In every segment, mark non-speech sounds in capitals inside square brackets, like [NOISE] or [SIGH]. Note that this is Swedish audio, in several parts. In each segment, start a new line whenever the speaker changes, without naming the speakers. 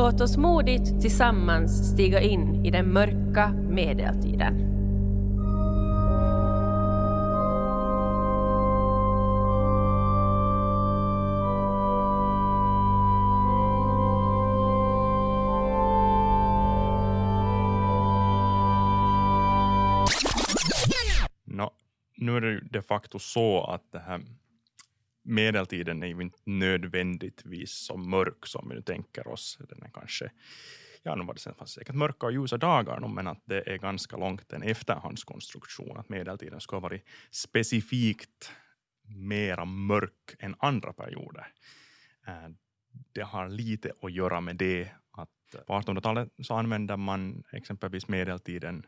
Låt oss modigt tillsammans stiga in i den mörka medeltiden.
Nu är det ju de facto så att det här medeltiden är ju inte nödvändigtvis så mörk som vi nu tänker oss. Den är kanske, ja nu var det sen fanns säkert mörka och ljusa dagar, men att det är ganska långt en efterhandskonstruktion, att medeltiden ska ha varit specifikt mera mörk än andra perioder. Eh, det har lite att göra med det att på 1800-talet så använde man exempelvis medeltiden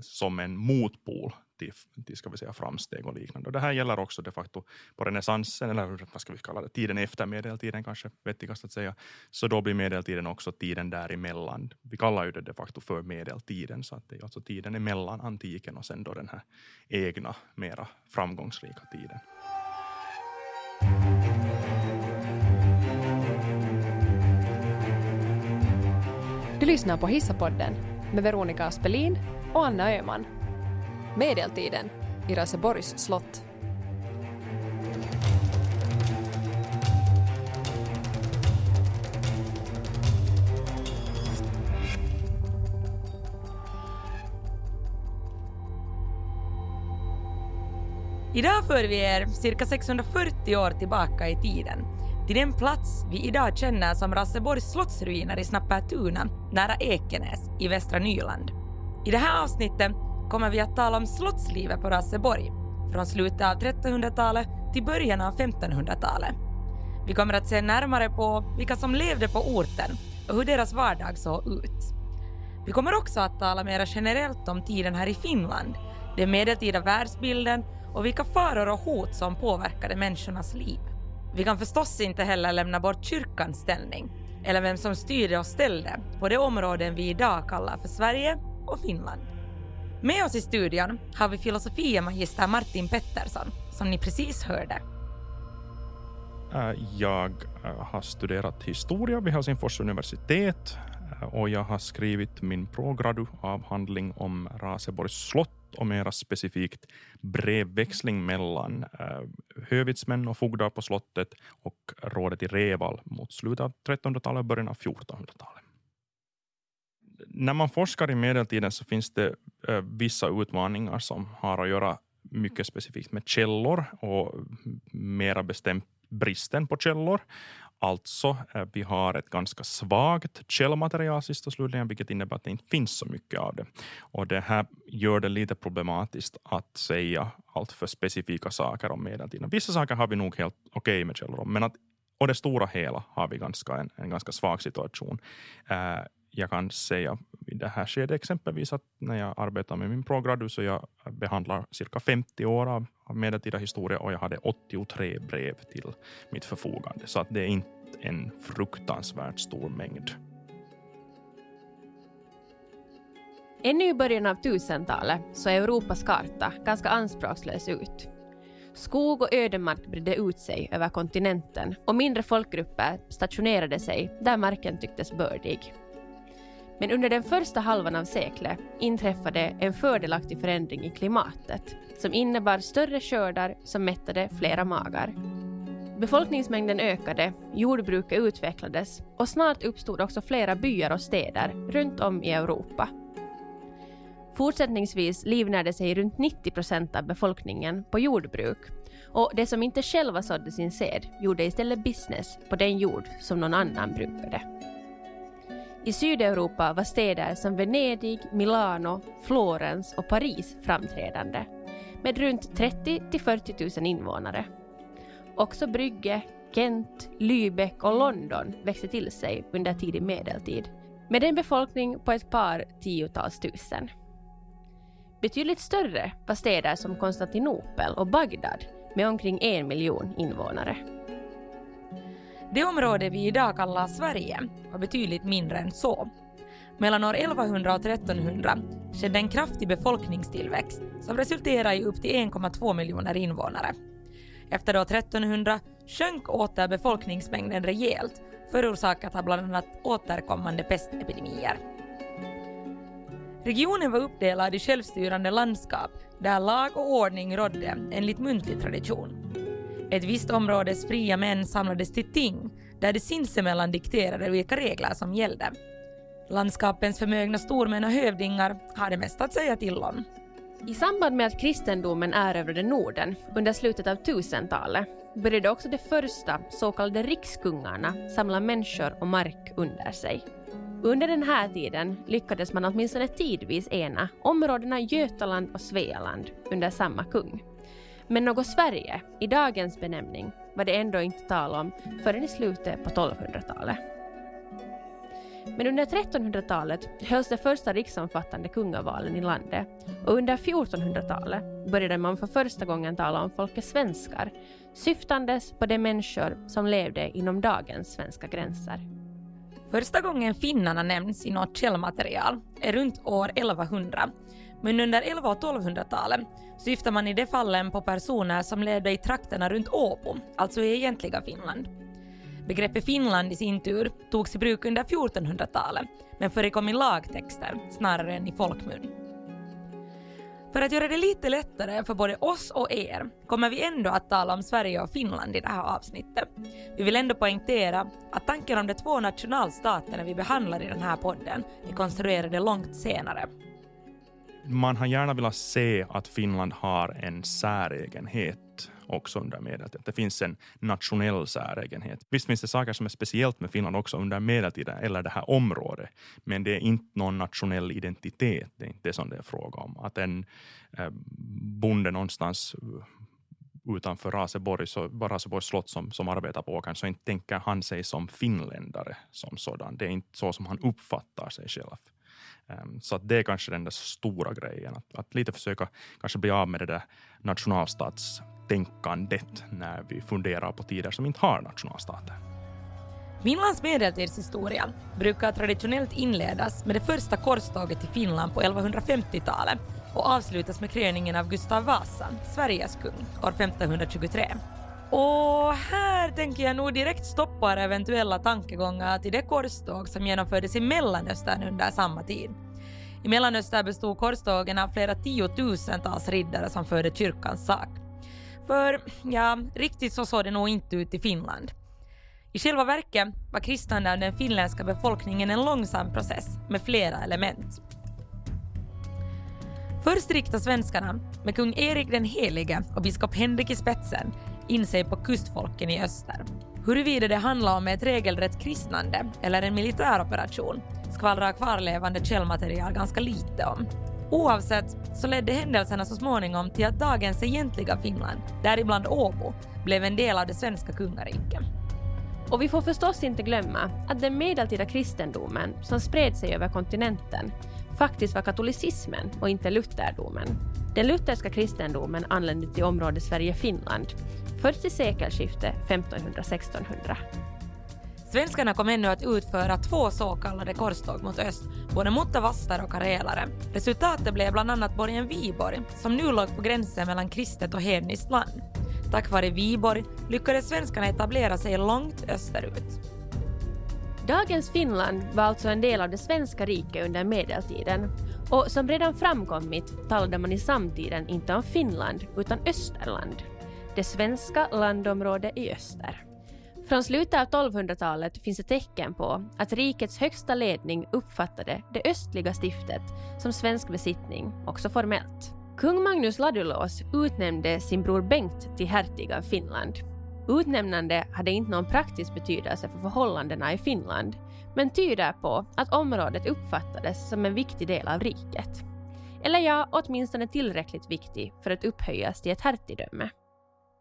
som en motpol till, till ska vi säga, framsteg och liknande. Och det här gäller också de facto på renässansen, eller vad ska vi kalla det, tiden efter medeltiden kanske vettigast att säga. Så då blir medeltiden också tiden däremellan. Vi kallar ju det de facto för medeltiden, så att det är alltså tiden emellan antiken och sen då den här egna, mera framgångsrika tiden.
Du lyssnar på Hissapodden med Veronica Aspelin och Anna Öhman. Medeltiden i Raseborgs slott.
Idag för vi er cirka 640 år tillbaka i tiden till den plats vi idag känner som Rasseborgs slottsruiner i Snappertuna nära Ekenäs i västra Nyland. I det här avsnittet kommer vi att tala om slottslivet på Rasseborg från slutet av 1300-talet till början av 1500-talet. Vi kommer att se närmare på vilka som levde på orten och hur deras vardag såg ut. Vi kommer också att tala mer generellt om tiden här i Finland, den medeltida världsbilden och vilka faror och hot som påverkade människornas liv. Vi kan förstås inte heller lämna bort kyrkans ställning, eller vem som styrde och ställde på de områden vi idag kallar för Sverige och Finland. Med oss i studion har vi filosofiemagister Martin Pettersson, som ni precis hörde.
Eh, jag eh, har studerat historia vid Helsingfors universitet eh, och jag har skrivit min progradu-avhandling om Raseborgs slott och mera specifikt brevväxling mellan eh, hövitsmän och fogdar på slottet och rådet i Reval mot slutet av 1300-talet och början av 1400-talet. När man forskar i medeltiden så finns det eh, vissa utmaningar som har att göra mycket specifikt med källor och mera bestämt bristen på källor. Alltså, eh, vi har ett ganska svagt källmaterial sist och slutligen, vilket innebär att det inte finns så mycket av det. Och det här gör det lite problematiskt att säga allt för specifika saker om medeltiden. Vissa saker har vi nog helt okej okay med källor om, men att och det stora hela har vi ganska en, en ganska svag situation. Uh, jag kan säga i det här skedet exempelvis att när jag arbetar med min progradu så jag behandlar cirka 50 år av, av medeltida historia och jag hade 83 brev till mitt förfogande. Så att det är inte en fruktansvärt stor mängd.
Ännu i början av 1000-talet såg Europas karta ganska anspråkslös ut. Skog och ödemark bredde ut sig över kontinenten och mindre folkgrupper stationerade sig där marken tycktes bördig. Men under den första halvan av seklet inträffade en fördelaktig förändring i klimatet som innebar större skördar som mättade flera magar. Befolkningsmängden ökade, jordbruket utvecklades och snart uppstod också flera byar och städer runt om i Europa. Fortsättningsvis livnärde sig runt 90 procent av befolkningen på jordbruk och de som inte själva sådde sin sed gjorde istället business på den jord som någon annan brukade. I Sydeuropa var städer som Venedig, Milano, Florens och Paris framträdande med runt 30 till 40 000 invånare. Också Brygge, Kent, Lübeck och London växte till sig under tidig medeltid med en befolkning på ett par tiotals tusen. Betydligt större var städer som Konstantinopel och Bagdad med omkring en miljon invånare.
Det område vi idag kallar Sverige var betydligt mindre än så. Mellan år 1100 och 1300 skedde en kraftig befolkningstillväxt som resulterade i upp till 1,2 miljoner invånare. Efter år 1300 sjönk åter befolkningsmängden rejält förorsakat av bland annat återkommande pestepidemier. Regionen var uppdelad i självstyrande landskap där lag och ordning rådde enligt muntlig tradition. Ett visst områdes fria män samlades till ting där de sinsemellan dikterade vilka regler som gällde. Landskapens förmögna stormän och hövdingar hade mest att säga till om.
I samband med att kristendomen erövrade Norden under slutet av 1000-talet började också de första så kallade rikskungarna samla människor och mark under sig. Under den här tiden lyckades man åtminstone tidvis ena områdena Götaland och Svealand under samma kung. Men något Sverige, i dagens benämning, var det ändå inte tal om förrän i slutet på 1200-talet. Men under 1300-talet hölls de första riksomfattande kungavalen i landet och under 1400-talet började man för första gången tala om folket svenskar, syftandes på de människor som levde inom dagens svenska gränser.
Första gången finnarna nämns i något källmaterial är runt år 1100 men under 1100 och 1200-talet syftar man i de fallen på personer som levde i trakterna runt Åbo, alltså i egentliga Finland. Begreppet Finland i sin tur togs i bruk under 1400-talet men förekom i lagtexter snarare än i folkmun. För att göra det lite lättare för både oss och er kommer vi ändå att tala om Sverige och Finland i det här avsnittet. Vi vill ändå poängtera att tanken om de två nationalstaterna vi behandlar i den här podden är konstruerade långt senare
man har gärna velat se att Finland har en säregenhet också under medeltiden. Det finns en nationell säregenhet. Visst finns det saker som är speciellt med Finland också under medeltiden, eller det här området, men det är inte någon nationell identitet. Det är inte det som det är fråga om. Att en eh, bonde någonstans eh, utanför Raseborg, så, Raseborgs slott som, som arbetar på åkern, så inte tänker han sig som finländare som sådan. Det är inte så som han uppfattar sig själv. Ehm, så att det är kanske den där stora grejen, att, att lite försöka kanske bli av med det där nationalstatstänkandet när vi funderar på tider som inte har nationalstater.
Finlands medeltidshistoria brukar traditionellt inledas med det första korståget till Finland på 1150-talet och avslutas med kröningen av Gustav Vasa, Sveriges kung, år 1523. Och här tänker jag nog direkt stoppa eventuella tankegångar till det korståg som genomfördes i Mellanöstern under samma tid. I Mellanöstern bestod korstågen av flera tiotusentals riddare som förde kyrkans sak. För, ja, riktigt så såg det nog inte ut i Finland. I själva verket var kristnandet av den finländska befolkningen en långsam process med flera element. Först riktade svenskarna, med kung Erik den helige och biskop Henrik i spetsen, in sig på kustfolken i öster. Huruvida det handlar om ett regelrätt kristnande eller en militäroperation skvallrar kvarlevande källmaterial ganska lite om. Oavsett så ledde händelserna så småningom till att dagens egentliga Finland, däribland Åbo, blev en del av det svenska kungariket.
Och vi får förstås inte glömma att den medeltida kristendomen som spred sig över kontinenten faktiskt var katolicismen och inte lutherdomen. Den lutherska kristendomen anlände till området Sverige-Finland först i sekelskiftet 1500-1600.
Svenskarna kom ännu att utföra två så kallade korståg mot öst, både mot tavastar och karelare. Resultatet blev bland annat borgen Viborg, som nu låg på gränsen mellan kristet och hedniskt land. Tack vare Viborg lyckades svenskarna etablera sig långt österut.
Dagens Finland var alltså en del av det svenska riket under medeltiden och som redan framkommit talade man i samtiden inte om Finland utan Österland, det svenska landområdet i öster. Från slutet av 1200-talet finns det tecken på att rikets högsta ledning uppfattade det östliga stiftet som svensk besittning, också formellt. Kung Magnus Ladulås utnämnde sin bror Bengt till hertig av Finland. Utnämnande hade inte någon praktisk betydelse för förhållandena i Finland, men tyder på att området uppfattades som en viktig del av riket. Eller ja, åtminstone tillräckligt viktig för att upphöjas till ett hertigdöme.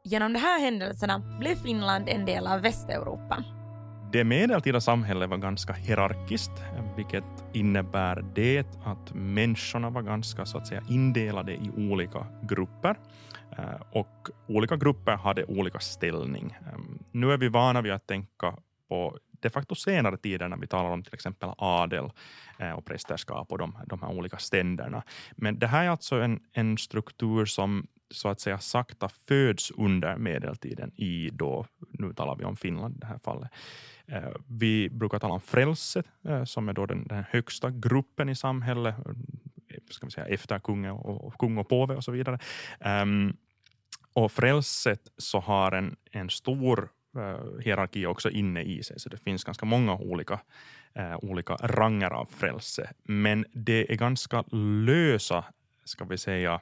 Genom de här händelserna blev Finland en del av Västeuropa.
Det medeltida samhället var ganska hierarkiskt, vilket innebär det att människorna var ganska så att säga indelade i olika grupper eh, och olika grupper hade olika ställning. Ehm, nu är vi vana vid att tänka på de facto senare tider när vi talar om till exempel adel eh, och prästerskap och de, de här olika ständerna. Men det här är alltså en, en struktur som så att säga sakta föds under medeltiden i då, nu talar vi om Finland i det här fallet. Eh, vi brukar tala om frälset eh, som är då den, den högsta gruppen i samhället, eh, ska vi säga, efter kung och, och, kung och påve och så vidare. Ehm, och frälset så har en, en stor hierarki också inne i sig, så det finns ganska många olika, olika ranger av frälse. Men det är ganska lösa, ska vi säga,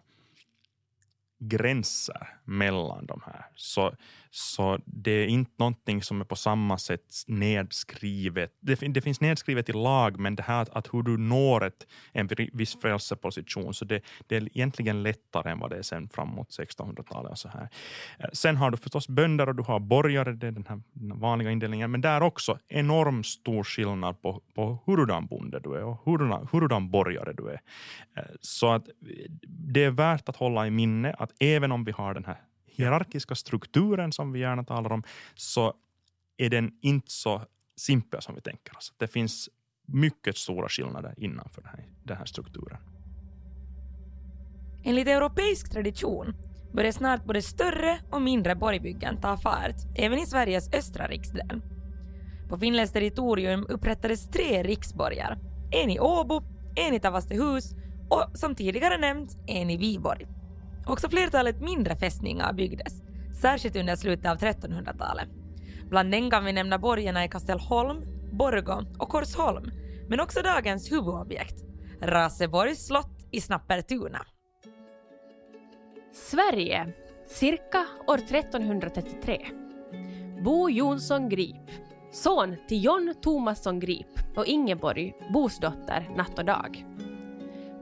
gränser mellan de här. Så, så det är inte någonting som är på samma sätt nedskrivet. Det, det finns nedskrivet i lag, men det här att, att hur du når ett, en viss frälseposition, så det, det, är egentligen lättare än vad det är sen framåt 1600-talet. Och så här. Eh, sen har du förstås bönder och du har borgare, det är den här vanliga indelningen, men där också enormt stor skillnad på, på hurudan bonde du är och hurudan, hurudan borgare du är. Eh, så att det är värt att hålla i minne att även om vi har den här hierarkiska strukturen som vi gärna talar om, så är den inte så simpel som vi tänker oss. Det finns mycket stora skillnader innanför den här, den här strukturen.
Enligt europeisk tradition börjar snart både större och mindre borgbyggen ta fart, även i Sveriges östra riksdel. På finländskt territorium upprättades tre riksborgar, en i Åbo, en i Tavastehus och som tidigare nämnt en i Viborg. Också flertalet mindre fästningar byggdes, särskilt under slutet av 1300-talet. Bland dem kan vi nämna borgarna i Kastelholm, Borgå och Korsholm, men också dagens huvudobjekt, Raseborgs slott i Snappertuna.
Sverige, cirka år 1333. Bo Jonsson Grip, son till John Thomasson Grip och Ingeborg, Bos dotter, natt och dag.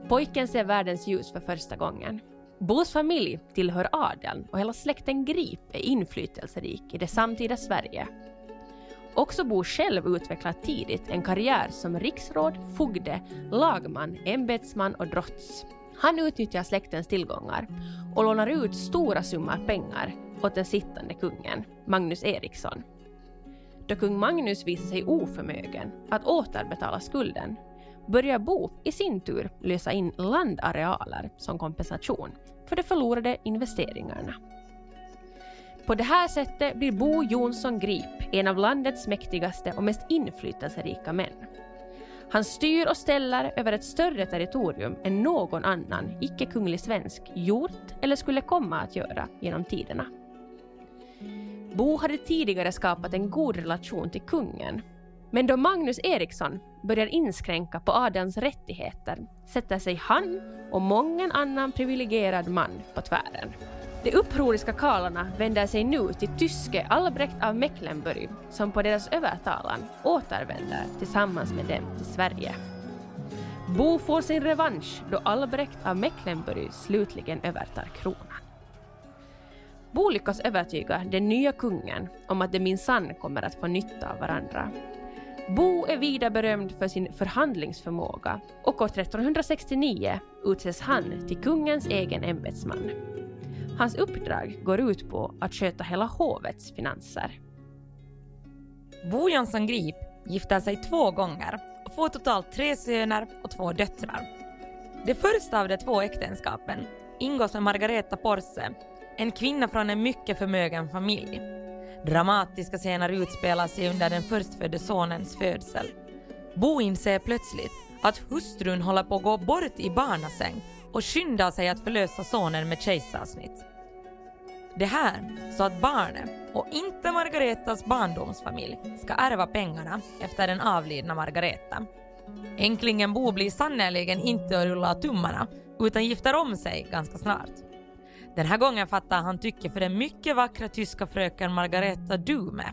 Pojken ser världens ljus för första gången. Bos familj tillhör adeln och hela släkten Grip är inflytelserik i det samtida Sverige. Också Bo själv utvecklar tidigt en karriär som riksråd, fogde, lagman, ämbetsman och drotts. Han utnyttjar släktens tillgångar och lånar ut stora summor pengar åt den sittande kungen, Magnus Eriksson. Då kung Magnus visar sig oförmögen att återbetala skulden börjar Bo i sin tur lösa in landarealer som kompensation för de förlorade investeringarna. På det här sättet blir Bo Jonsson Grip en av landets mäktigaste och mest inflytelserika män. Han styr och ställer över ett större territorium än någon annan icke-kunglig svensk gjort eller skulle komma att göra genom tiderna. Bo hade tidigare skapat en god relation till kungen men då Magnus Eriksson börjar inskränka på adelns rättigheter sätter sig han och mången annan privilegierad man på tvären. De upproriska karlarna vänder sig nu till tyske Albrecht av Mecklenburg som på deras övertalan återvänder tillsammans med dem till Sverige. Bo får sin revansch då Albrecht av Mecklenburg slutligen övertar kronan. Bo lyckas övertyga den nya kungen om att de minsann kommer att få nytta av varandra Bo är vida berömd för sin förhandlingsförmåga och år 1369 utses han till kungens egen ämbetsman. Hans uppdrag går ut på att sköta hela hovets finanser.
Bo Jonsson Grip gifter sig två gånger och får totalt tre söner och två döttrar. Det första av de två äktenskapen ingås med Margareta Porse, en kvinna från en mycket förmögen familj. Dramatiska scener utspelar sig under den förstfödde sonens födsel. Bo inser plötsligt att hustrun håller på att gå bort i barnasäng och skyndar sig att förlösa sonen med kejsarsnitt. Det här så att barnet, och inte Margaretas barndomsfamilj, ska ärva pengarna efter den avlidna Margareta. Änklingen Bo blir sannerligen inte att rulla tummarna utan gifter om sig ganska snart. Den här gången fattar han tycke för den mycket vackra tyska fröken Margareta Dume.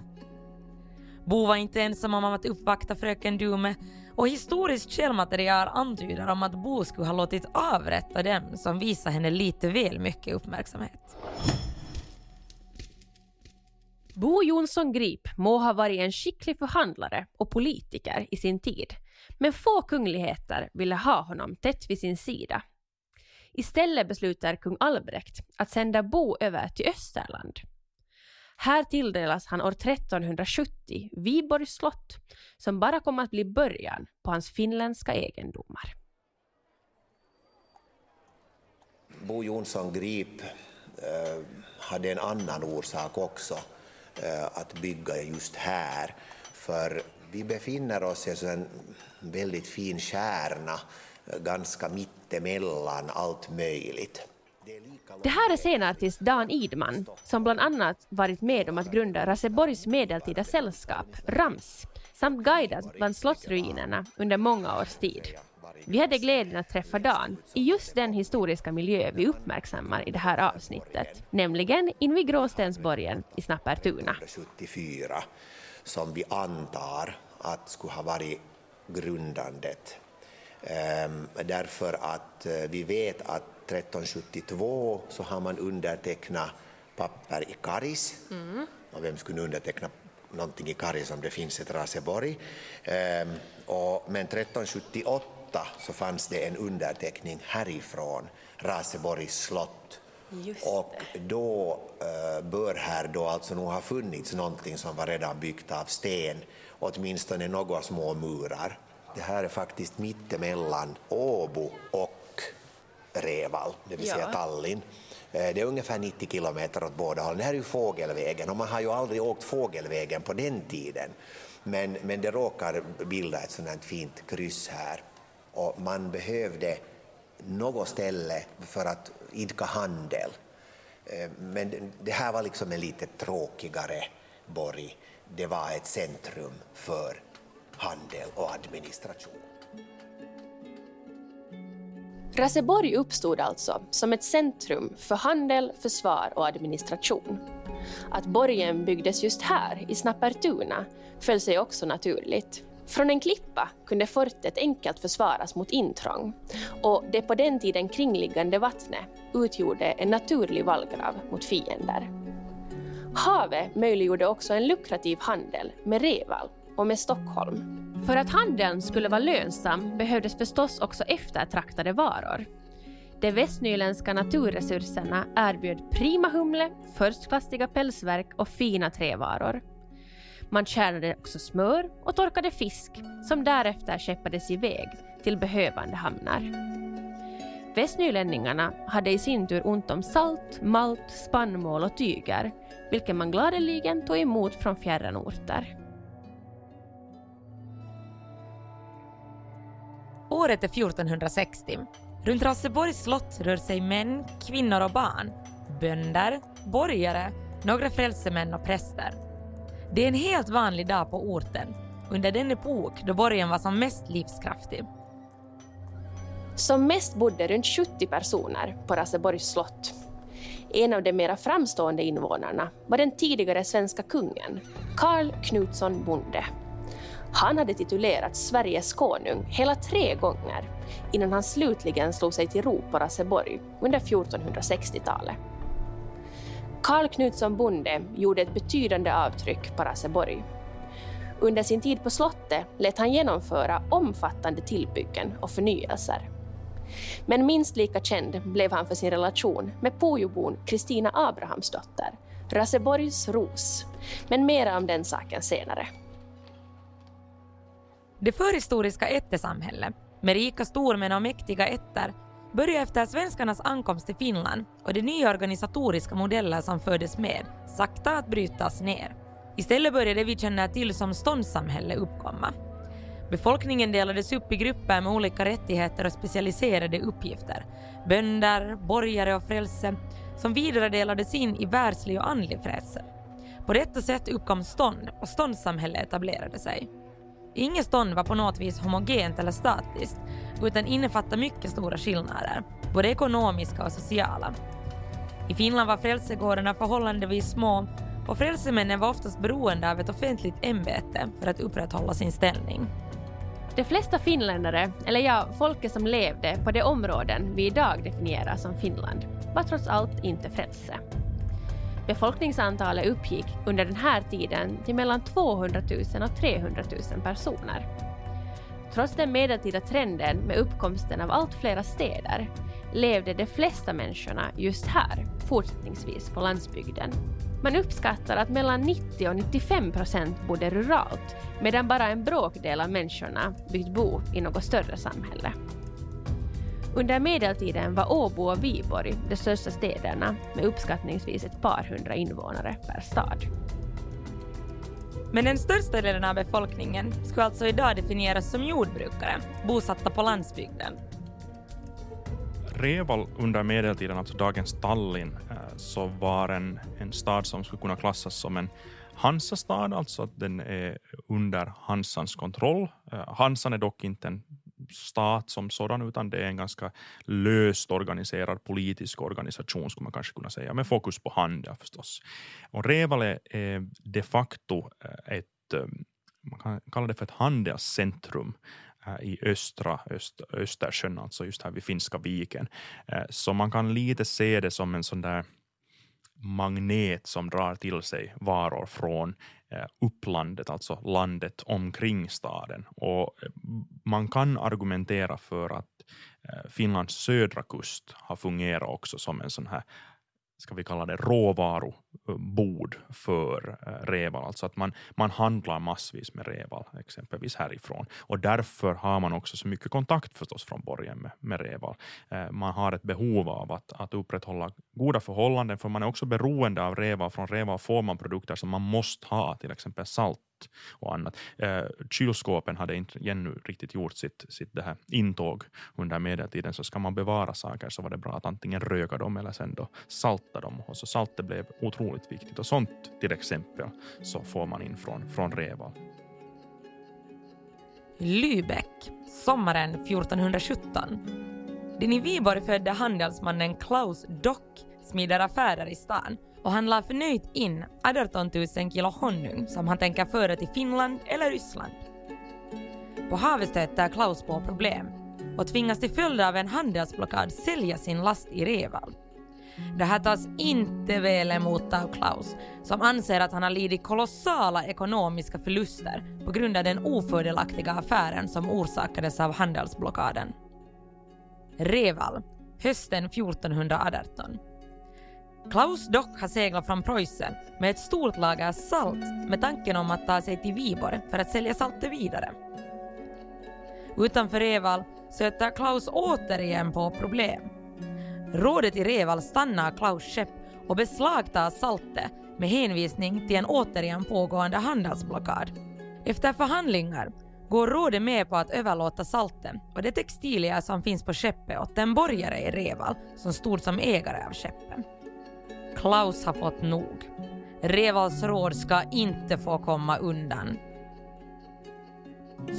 Bo var inte ensam om att uppvakta fröken Dume och historiskt källmaterial antyder om att Bo skulle ha låtit avrätta dem som visar henne lite väl mycket uppmärksamhet.
Bo Jonsson Grip må ha varit en skicklig förhandlare och politiker i sin tid, men få kungligheter ville ha honom tätt vid sin sida Istället beslutar kung Albrecht att sända Bo över till Österland. Här tilldelas han år 1370 Viborgs slott som bara kommer att bli början på hans finländska egendomar.
Bo Jonsson Grip eh, hade en annan orsak också eh, att bygga just här. För vi befinner oss i en väldigt fin kärna, ganska mittemellan allt möjligt.
Det här är scenartist Dan Idman, som bland annat varit med om att grunda Raseborgs medeltida sällskap, RAMS, samt guidat bland slottsruinerna under många års tid. Vi hade glädjen att träffa Dan i just den historiska miljö vi uppmärksammar i det här avsnittet, nämligen invid Gråstensborgen i Snappertuna.
74 som vi antar att skulle ha varit grundandet. Ehm, därför att eh, vi vet att 1372 så har man undertecknat papper i Karis. Mm. Och vem skulle underteckna någonting i Karis om det finns ett Raseborg? Ehm, och, men 1378 så fanns det en underteckning härifrån, Raseborgs slott. och då uh, bör här då alltså nog ha funnits någonting som var redan byggt av sten, åtminstone några små murar. Det här är faktiskt mittemellan Åbo och Reval, det vill säga Tallinn. Eh, det är ungefär 90 kilometer åt båda hållen. Det här är ju fågelvägen och man har ju aldrig åkt fågelvägen på den tiden. Men, men det råkar bilda ett sådant här fint kryss här och man behövde något ställe för att idka handel. Eh, men det här var liksom en lite tråkigare borg. Det var ett centrum för handel och administration.
Raseborg uppstod alltså som ett centrum för handel, försvar och administration. Att borgen byggdes just här, i Snappertuna, föll sig också naturligt. Från en klippa kunde fortet enkelt försvaras mot intrång och det på den tiden kringliggande vattnet utgjorde en naturlig vallgrav mot fiender. Havet möjliggjorde också en lukrativ handel med Reval och med Stockholm. För att handeln skulle vara lönsam behövdes förstås också eftertraktade varor. De västnyländska naturresurserna erbjöd prima humle, förstklassiga pälsverk och fina trävaror. Man tjänade också smör och torkade fisk som därefter skeppades iväg till behövande hamnar. Västnylänningarna hade i sin tur ont om salt, malt, spannmål och tyger, vilket man gladeligen tog emot från fjärran orter.
Året är 1460. Runt Raseborgs slott rör sig män, kvinnor och barn, bönder, borgare, några frälsemän och präster. Det är en helt vanlig dag på orten, under den epok då borgen var som mest livskraftig.
Som mest bodde runt 70 personer på Raseborgs slott. En av de mera framstående invånarna var den tidigare svenska kungen, Karl Knutsson Bonde. Han hade titulerat Sveriges konung hela tre gånger innan han slutligen slog sig till ro på Raseborg under 1460-talet. Karl Knutsson Bonde gjorde ett betydande avtryck på Raseborg. Under sin tid på slottet lät han genomföra omfattande tillbyggen och förnyelser. Men minst lika känd blev han för sin relation med Pojobon Kristina Abrahamsdotter, Raseborgs ros. Men mera om den saken senare.
Det förhistoriska ättesamhället, med rika stormän och mäktiga ätter, började efter svenskarnas ankomst till Finland och de nya organisatoriska modeller som fördes med sakta att brytas ner. Istället började det vi känner till som ståndssamhälle uppkomma. Befolkningen delades upp i grupper med olika rättigheter och specialiserade uppgifter. Bönder, borgare och frälse som vidare delades in i världslig och andlig frälse. På detta sätt uppkom stånd och ståndssamhälle etablerade sig. Inget stånd var på något vis homogent eller statiskt utan innefattade mycket stora skillnader, både ekonomiska och sociala. I Finland var frälsegårdarna förhållandevis små och frälsemännen var oftast beroende av ett offentligt ämbete för att upprätthålla sin ställning.
De flesta finländare, eller ja, folket som levde på de områden vi idag definierar som Finland, var trots allt inte frälse. Befolkningsantalet uppgick under den här tiden till mellan 200 000 och 300 000 personer. Trots den medeltida trenden med uppkomsten av allt flera städer levde de flesta människorna just här, fortsättningsvis på landsbygden. Man uppskattar att mellan 90 och 95 procent bodde ruralt, medan bara en bråkdel av människorna byggt bo i något större samhälle. Under medeltiden var Åbo och Viborg de största städerna med uppskattningsvis ett par hundra invånare per stad.
Men den största delen av befolkningen skulle alltså idag definieras som jordbrukare, bosatta på landsbygden.
Reval under medeltiden, alltså dagens Tallinn, eh, så var en, en stad som skulle kunna klassas som en Hansastad, alltså att den är under Hansans kontroll. Eh, Hansan är dock inte en stat som sådan, utan det är en ganska löst organiserad politisk organisation, skulle man kanske kunna säga, med fokus på handel förstås. Och Revale är de facto eh, ett, eh, man kan kalla det för ett handelscentrum eh, i östra öst, Östersjön, alltså just här vid Finska viken. Så man kan lite se det som en sån där magnet som drar till sig varor från Eh, upplandet, alltså landet omkring staden. Och eh, man kan argumentera för att eh, Finlands södra kust har fungerat också som en sån här ska vi kalla det råvarubord för eh, Reval, alltså att man, man handlar massvis med Reval, exempelvis härifrån. Och därför har man också så mycket kontakt förstås från borgen med, med Reval. Eh, man har ett behov av att, att upprätthålla goda förhållanden, för man är också beroende av Reval. Från Reval får man produkter som man måste ha, till exempel salt och annat. Eh, kylskåpen hade inte ännu riktigt gjort sitt, sitt det här intåg under medeltiden, så ska man bevara saker så var det bra att antingen röka dem eller sen då salta dem. Och så saltet blev otroligt viktigt och sånt till exempel så får man in från, från Reval.
Lübeck, sommaren 1417. Den i Viborg födde handelsmannen Klaus Dock smider affärer i stan och han la förnöjt in 18 000 kilo honung som han tänker föra till Finland eller Ryssland. På havet stöter Klaus på problem och tvingas till följd av en handelsblockad sälja sin last i Reval. Det här tas inte väl emot av Klaus, som anser att han har lidit kolossala ekonomiska förluster på grund av den ofördelaktiga affären som orsakades av handelsblockaden. Reval, hösten 1418. Klaus Dock har seglat från Preussen med ett stort lager salt med tanken om att ta sig till Viborg för att sälja saltet vidare. Utanför Reval stöter Klaus återigen på problem. Rådet i Reval stannar Klaus skepp och beslagtar saltet med hänvisning till en återigen pågående handelsblockad. Efter förhandlingar går rådet med på att överlåta salten och de textilier som finns på skeppet åt den borgare i Reval som stod som ägare av skeppet. Klaus har fått nog. Revals råd ska inte få komma undan.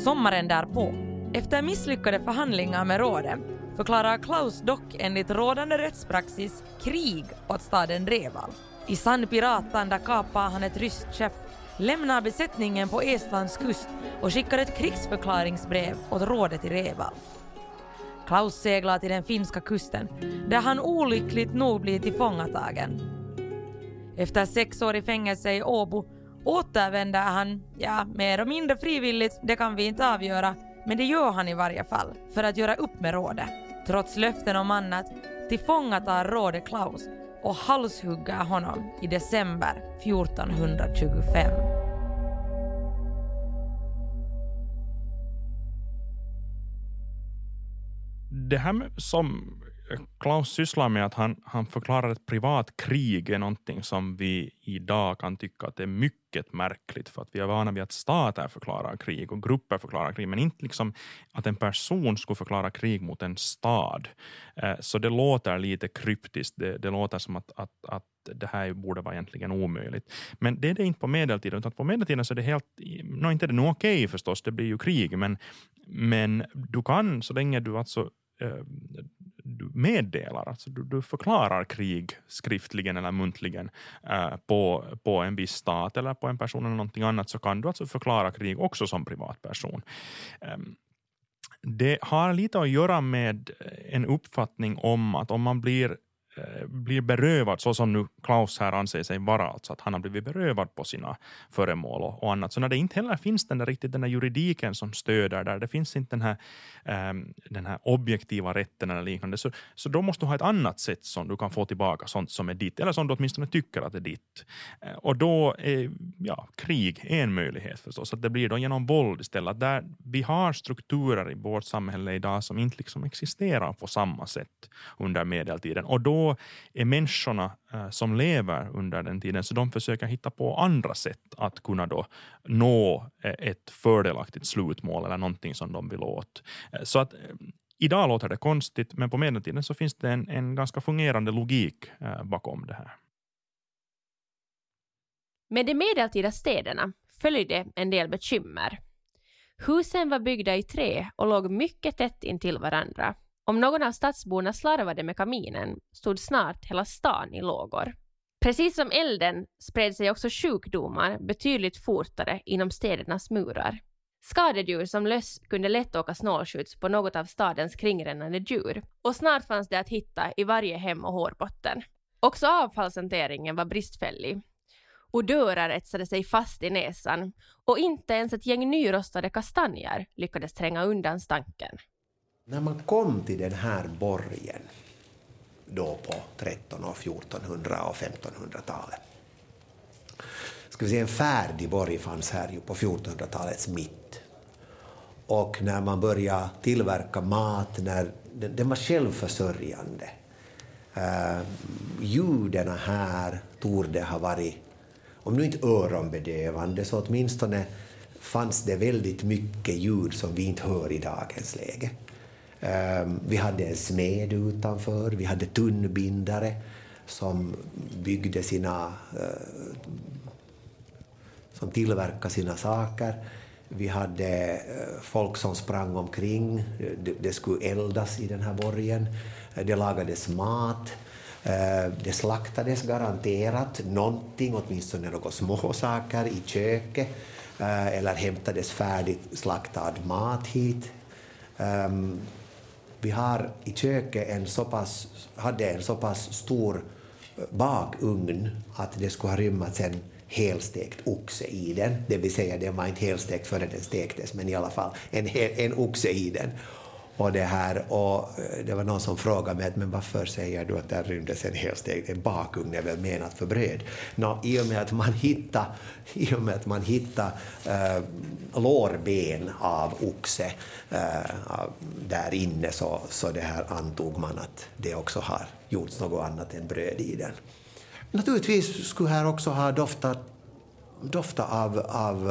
Sommaren därpå, efter misslyckade förhandlingar med rådet, förklarar Klaus dock enligt rådande rättspraxis krig åt staden Reval. I sann piratanda kapar han ett ryskt skepp, lämnar besättningen på Estlands kust och skickar ett krigsförklaringsbrev åt rådet i Reval. Klaus seglar till den finska kusten där han olyckligt nog blir tillfångatagen. Efter sex år i fängelse i Åbo återvänder han, ja, mer och mindre frivilligt, det kan vi inte avgöra, men det gör han i varje fall, för att göra upp med rådet. Trots löften om annat tillfångatar rådet Klaus och halshugger honom i december 1425.
Det här som eh, Klaus sysslar med, att han, han förklarar ett privat krig är någonting som vi idag kan tycka att det är mycket märkligt, för att vi är vana vid att stater förklarar krig och grupper förklarar krig, men inte liksom att en person skulle förklara krig mot en stad. Eh, så det låter lite kryptiskt, det, det låter som att, att, att det här borde vara egentligen omöjligt. Men det är det inte på medeltiden, utan på medeltiden så är det helt, no, inte det nog okej okay förstås, det blir ju krig, men, men du kan, så länge du alltså du meddelar, alltså du, du, förklarar krig skriftligen eller muntligen eh, på, på en viss stat eller på en person eller någonting annat så kan du alltså förklara krig också som privatperson. Eh, det har lite att göra med en uppfattning om att om man blir Eh, blir berövad, så som nu Klaus här anser sig vara, alltså att han har blivit berövad på sina föremål och, och annat. Så när det inte heller finns den där, riktigt den där juridiken som stöder där, det finns inte den här, um, den här objektiva rätten eller liknande, så, så då måste du ha ett annat sätt som du kan få tillbaka sånt som är ditt, eller som du åtminstone tycker att är ditt. Eh, och då är ja, krig en möjlighet förstås, att det blir då genom våld istället. Där vi har strukturer i vårt samhälle idag som inte liksom existerar på samma sätt under medeltiden. Och då är människorna eh, som lever under den tiden, så de försöker hitta på andra sätt att kunna då nå eh, ett fördelaktigt slutmål eller någonting som de vill åt. Eh, så att idag låter det konstigt, men på medeltiden så finns det en, en ganska fungerande logik bakom det här.
Med de medeltida städerna följde en del bekymmer. Husen var byggda i trä och låg mycket tätt intill varandra om någon av stadsborna slarvade med kaminen stod snart hela stan i lågor. Precis som elden spred sig också sjukdomar betydligt fortare inom städernas murar. Skadedjur som löss kunde lätt åka snålskjuts på något av stadens kringrännande djur och snart fanns det att hitta i varje hem och hårbotten. Också avfallshanteringen var bristfällig. Odörer etsade sig fast i näsan och inte ens ett gäng nyrostade kastanjer lyckades tränga undan stanken.
När man kom till den här borgen då på 1300, och 1400 och 1500-talet ska vi säga, en färdig borg fanns här ju på 1400-talets mitt. Och när man började tillverka mat, när den, den var självförsörjande. Eh, uh, ljuden här torde ha varit, om nu inte öronbedövande, så åtminstone fanns det väldigt mycket ljud som vi inte hör i dagens läge. Ehm, vi hade en smed utanför, vi hade tunnbindare som byggde sina... Eh, som tillverkade sina saker. Vi hade eh, folk som sprang omkring, det skulle eldas i den här borgen. Det lagades mat. Ehm, det slaktades garanterat någonting, åtminstone några småsaker i köket eh, eller hämtades färdigt slaktad mat hit. Ehm, vi har i köket en så pass, hade en så pass stor bakugn att det skulle ha rymmats en helstekt oxe i den, det vill säga den var inte helstekt förrän den stektes, men i alla fall en, en oxe i den. Och det, här, och eh, det var någon som frågade mig men varför säger du att där rymdes en hel steg? en bakugn är väl menat för bröd? Nå, I och med att man hittade, i och med att man hittar äh, lårben av oxe äh, där inne så, så det här antog man att det också har gjorts något annat än bröd i den. Naturligtvis skulle här också ha doftat, doftat av, av,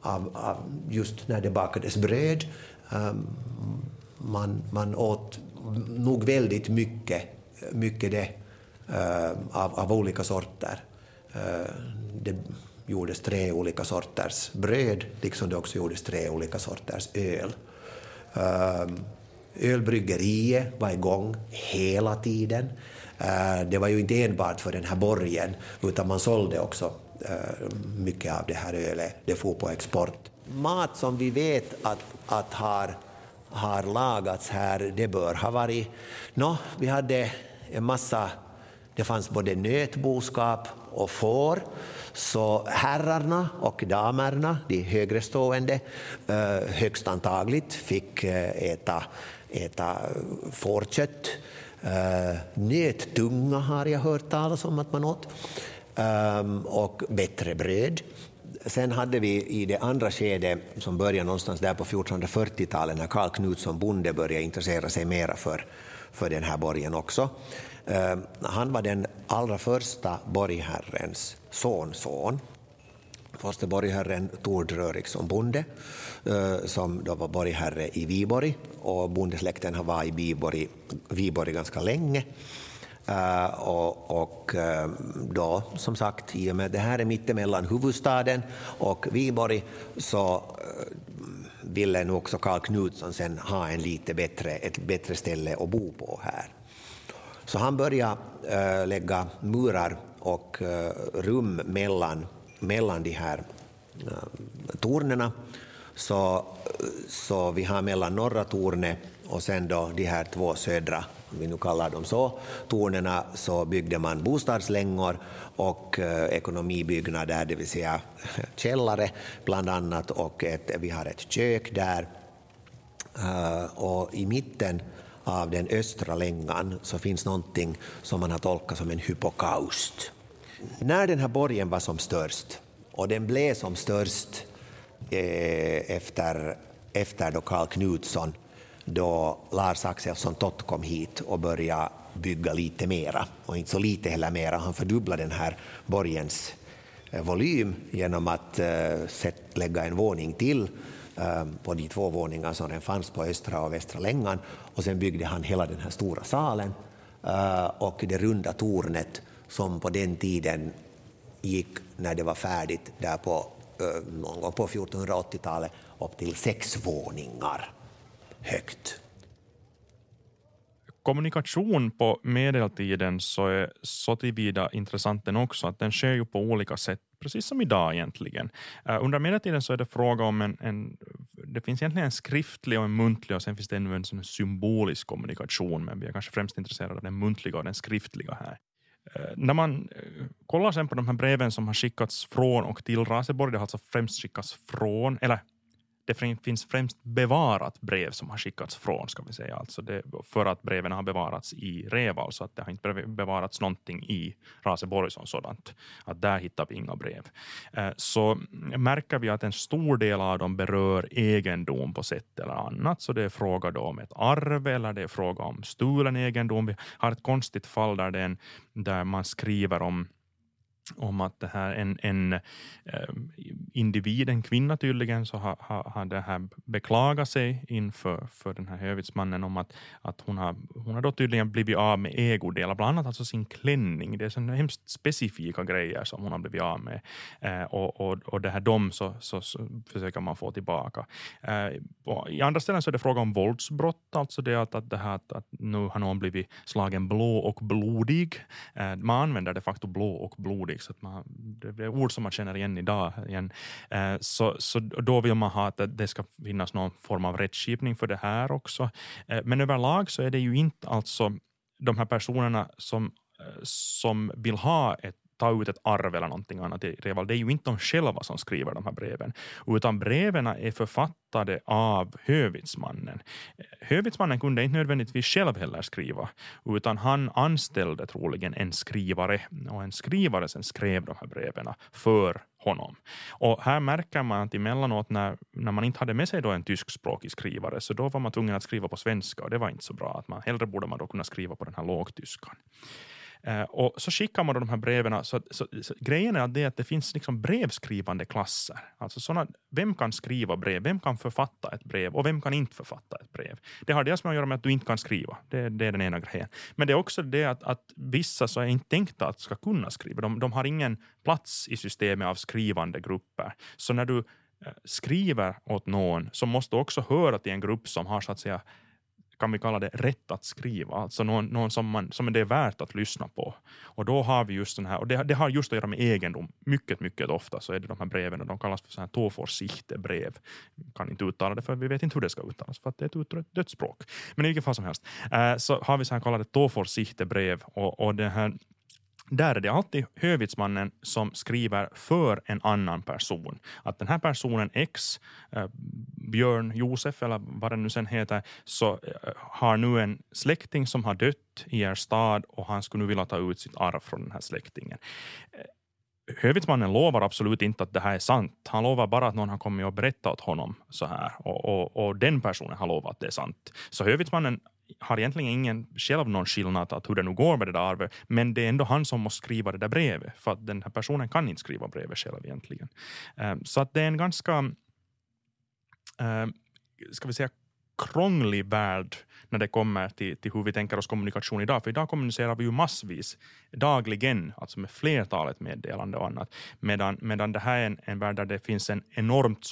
av, av just när det bakades bröd Ehm, man, man åt nog väldigt mycket, mycket det, ehm, av, av olika sorter. Ehm, det gjordes tre olika sorters bröd, liksom det också gjordes tre olika sorters öl. Ölbryggeriet var igång hela tiden. Det var ju inte enbart för den här borgen, utan man sålde också mycket av det här ölet. Det for på export. Mat som vi vet att att har, har lagats här, det bör ha varit... Nå, vi hade en massa... Det fanns både nötboskap och får. Så herrarna och damerna, de högre stående, eh, högst antagligt fick eh, äta, äta fårkött. Eh, nöttunga har jag hört talas om att man åt. Ehm, och bättre bröd. Sen hade vi i det andra skedet, som började någonstans där på 1440-talet, när Karl Knutsson bonde började intressera sig mera för, för den här borgen också. Eh, han var den allra första borgherrens sonson. Förste borgherren Tord Röriksson bonde, eh, som då var borgherre i Viborg, och bondesläkten har varit i Viborg, Viborg ganska länge. Uh, och, och uh, då, som sagt, i och med att det här är mittemellan huvudstaden och Viborg så uh, ville nu också Karl Knutsson sen ha en lite bättre, ett bättre ställe att bo på här. Så han började lägga murar och rum mellan, mellan de här tornen. Så, så vi har mellan norra tornet och sen då de här två södra vi nu kallar dem så, tornerna så byggde man bostadslängor och eh, ekonomibyggnader, det vill säga [LAUGHS] källare bland annat och ett, vi har ett kök där. Eh, och i mitten av den östra längan så finns någonting som man har tolkat som en hypokaust. När den här borgen var som störst, och den blev som störst eh, efter, efter då Karl Knutsson, då Lars Axelsson Tott kom hit och började bygga lite mera, och inte så lite heller mera. Han fördubblade den här borgens eh, volym genom att eh, lägga en våning till eh, på de två våningar som den fanns på östra och västra längan. Och sen byggde han hela den här stora salen och det runda tornet som på den tiden gick, när det var färdigt, där på, någon gång på 1480-talet, upp till sex våningar högt.
Kommunikation på medeltiden så är så tillvida intressant den också att den sker ju på olika sätt, precis som idag egentligen. Eh, under medeltiden så är det fråga om en, en, det finns egentligen en skriftlig och en muntlig och sen finns det ännu en sån symbolisk kommunikation, men vi är kanske främst intresserade av den muntliga och den skriftliga här. Eh, när man eh, kollar sen på de här breven som har skickats från och till Raseborg, det har alltså främst skickats från, eller det finns främst bevarat brev som har skickats från, ska vi säga, alltså det, för att breven har bevarats i Reval, så att det har inte bevarats någonting i Raseborg som sådant. Att där hittar vi inga brev. Eh, så märker vi att en stor del av dem berör egendom på sätt eller annat, så det är fråga då om ett arv eller det är fråga om stulen egendom. Vi har ett konstigt fall där, det en, där man skriver om om att det här en, en eh, individ, en kvinna tydligen, så har, har, har det här beklagat sig inför för den här hövitsmannen om att, att hon, har, hon har då tydligen blivit av med ägodelar, bland annat alltså sin klänning. Det är sådana hemskt specifika grejer som hon har blivit av med. Eh, och, och, och det här dom så, så, så försöker man få tillbaka. Eh, I andra ställen så är det fråga om våldsbrott, alltså det att, att, det här, att, att nu har någon blivit slagen blå och blodig. Eh, man använder de facto blå och blodig så att man, det är ord som man känner igen idag. Igen. Eh, så, så då vill man ha att det ska finnas någon form av rättskipning för det här också. Eh, men överlag så är det ju inte alltså de här personerna som, eh, som vill ha ett ta ut ett arv eller någonting annat i Reval. Det är ju inte de själva som skriver de här breven, utan breven är författade av hövitsmannen. Hövitsmannen kunde inte nödvändigtvis själv heller skriva, utan han anställde troligen en skrivare och en skrivare sen skrev de här breven för honom. Och här märker man att emellanåt när, när man inte hade med sig då en tyskspråkig skrivare så då var man tvungen att skriva på svenska och det var inte så bra. Att man, hellre borde man då kunna skriva på den här lågtyskan. Eh, och så skickar man då de här breven. Så, så, så, grejen är att det, att det finns liksom brevskrivande klasser. Alltså såna, vem kan skriva brev? Vem kan författa ett brev? Och vem kan inte författa ett brev? Det har dels med att göra med att du inte kan skriva. Det, det är den ena grejen. Men det är också det att, att vissa så är inte tänkta att ska kunna skriva. De, de har ingen plats i systemet av skrivande grupper. Så när du eh, skriver åt någon så måste du också höra till en grupp som har så att säga kan vi kalla det rätt att skriva, alltså någon, någon som, man, som det är värt att lyssna på. Och då har vi just den här, och det, det har just att göra med egendom, mycket, mycket ofta så är det de här breven, och de kallas för så här brev. kan inte uttala det för vi vet inte hur det ska uttalas, för att det är ett dödsspråk. Men i vilket fall som helst, äh, så har vi så här kallade brev och, och det här där är det alltid hövitsmannen som skriver för en annan person. Att den här personen X, eh, Björn Josef eller vad den nu sen heter, så eh, har nu en släkting som har dött i er stad och han skulle nu vilja ta ut sitt arv från den här släktingen. Eh, hövitsmannen lovar absolut inte att det här är sant. Han lovar bara att någon har kommit och berättat åt honom så här och, och, och den personen har lovat att det är sant. Så hövitsmannen har egentligen ingen själv någon skillnad att hur det nu går med det där arvet, men det är ändå han som måste skriva det där brevet, för att den här personen kan inte skriva brevet själv egentligen. Ehm, så att det är en ganska, ehm, ska vi säga, krånglig värld när det kommer till, till hur vi tänker oss kommunikation idag. För idag kommunicerar vi ju massvis, dagligen, alltså med flertalet meddelande och annat. Medan, medan det här är en, en värld där det finns en enormt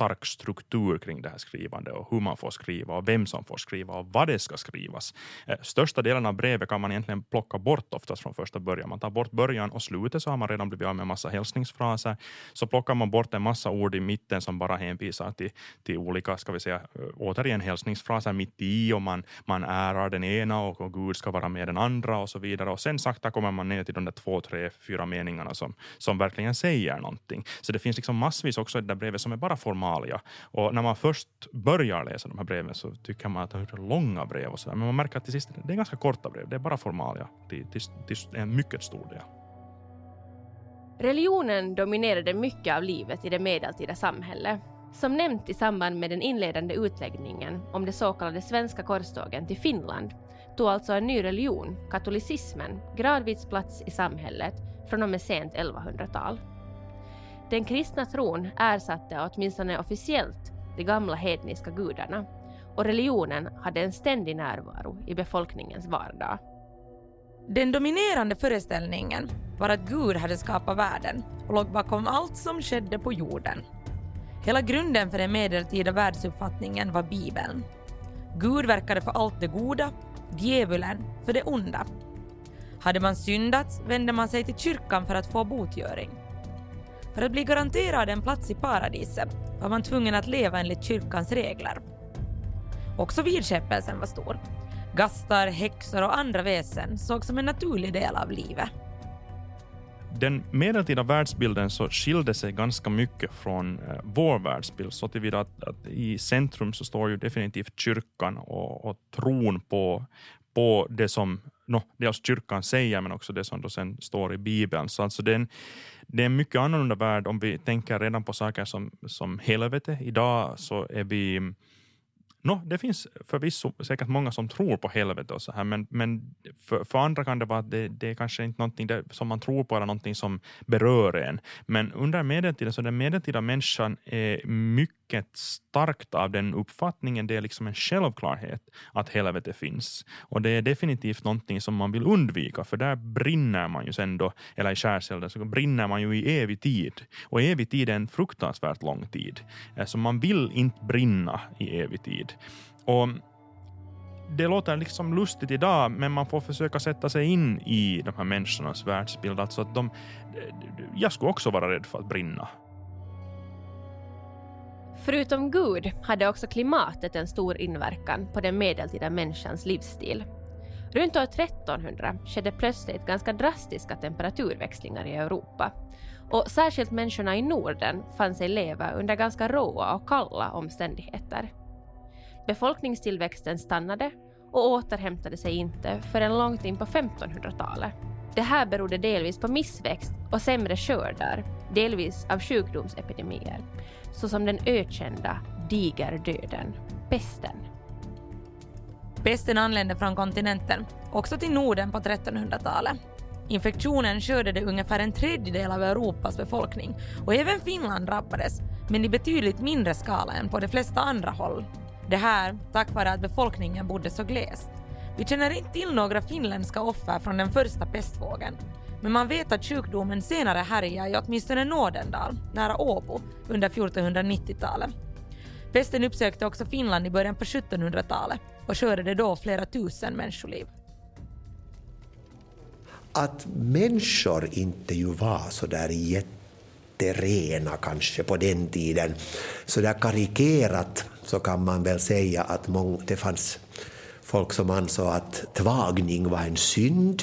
stark struktur kring det här skrivandet och hur man får skriva och vem som får skriva och vad det ska skrivas. Eh, största delen av brevet kan man egentligen plocka bort oftast från första början. Man tar bort början och slutet så har man redan blivit av med en massa hälsningsfraser. Så plockar man bort en massa ord i mitten som bara hänvisar till, till olika, ska vi säga, eh, återigen hälsningsfraser mitt i och man, man ärar den ena och, och Gud ska vara med den andra och så vidare. Och sen sakta kommer man ner till de där två, tre, fyra meningarna som, som verkligen säger någonting. Så det finns liksom massvis också i det där brevet som är bara Somalia. Och när man först börjar läsa de här breven så tycker man att det är långa brev och så där. Men man märker att till sist det är ganska korta brev. Det är bara formalia till, till, till en mycket stor del.
Religionen dominerade mycket av livet i det medeltida samhället. Som nämnt i samband med den inledande utläggningen om de så kallade svenska korstågen till Finland tog alltså en ny religion, katolicismen, gradvis plats i samhället från och med sent 1100-tal. Den kristna tron ersatte åtminstone officiellt de gamla hedniska gudarna och religionen hade en ständig närvaro i befolkningens vardag.
Den dominerande föreställningen var att Gud hade skapat världen och låg bakom allt som skedde på jorden. Hela grunden för den medeltida världsuppfattningen var Bibeln. Gud verkade för allt det goda, djävulen för det onda. Hade man syndat vände man sig till kyrkan för att få botgöring. För att bli garanterad en plats i paradiset var man tvungen att leva enligt kyrkans regler. Också vidskepelsen var stor. Gastar, häxor och andra väsen sågs som en naturlig del av livet.
Den medeltida världsbilden så skilde sig ganska mycket från eh, vår världsbild så tillvida att, att i centrum så står ju definitivt kyrkan och, och tron på, på det som no, dels alltså kyrkan säger men också det som då sen står i Bibeln. Så alltså det, är en, det är en mycket annorlunda värld om vi tänker redan på saker som, som helvete. Idag så är vi No, det finns förvisso säkert många som tror på helvete och så här, men, men för, för andra kan det vara att det, det är kanske inte någonting där, som man tror på eller någonting som berör en. Men under medeltiden så den medeltida människan är mycket starkt av den uppfattningen. Det är liksom en självklarhet att helvete finns. Och det är definitivt någonting som man vill undvika, för där brinner man ju sen då, eller i skärselden så brinner man ju i evig tid. Och evig tid är en fruktansvärt lång tid. Eh, så man vill inte brinna i evig tid. Och det låter liksom lustigt idag, men man får försöka sätta sig in i de här människornas världsbild. Alltså att de, eh, jag skulle också vara rädd för att brinna.
Förutom Gud hade också klimatet en stor inverkan på den medeltida människans livsstil. Runt år 1300 skedde plötsligt ganska drastiska temperaturväxlingar i Europa. Och särskilt människorna i Norden fann sig leva under ganska råa och kalla omständigheter. Befolkningstillväxten stannade och återhämtade sig inte förrän långt in på 1500-talet. Det här berodde delvis på missväxt och sämre skördar, delvis av sjukdomsepidemier, såsom den ökända digerdöden, pesten.
Pesten anlände från kontinenten, också till Norden på 1300-talet. Infektionen skördade ungefär en tredjedel av Europas befolkning och även Finland drabbades, men i betydligt mindre skala än på de flesta andra håll. Det här tack vare att befolkningen bodde så glest. Vi känner inte till några finländska offer från den första pestvågen, men man vet att sjukdomen senare härjade i åtminstone Nådendal, nära Åbo, under 1490-talet. Pesten uppsökte också Finland i början på 1700-talet och skördade då flera tusen människoliv.
Att människor inte ju var så där jätterena kanske på den tiden, så där karikerat så kan man väl säga att det fanns folk som ansåg att tvagning var en synd.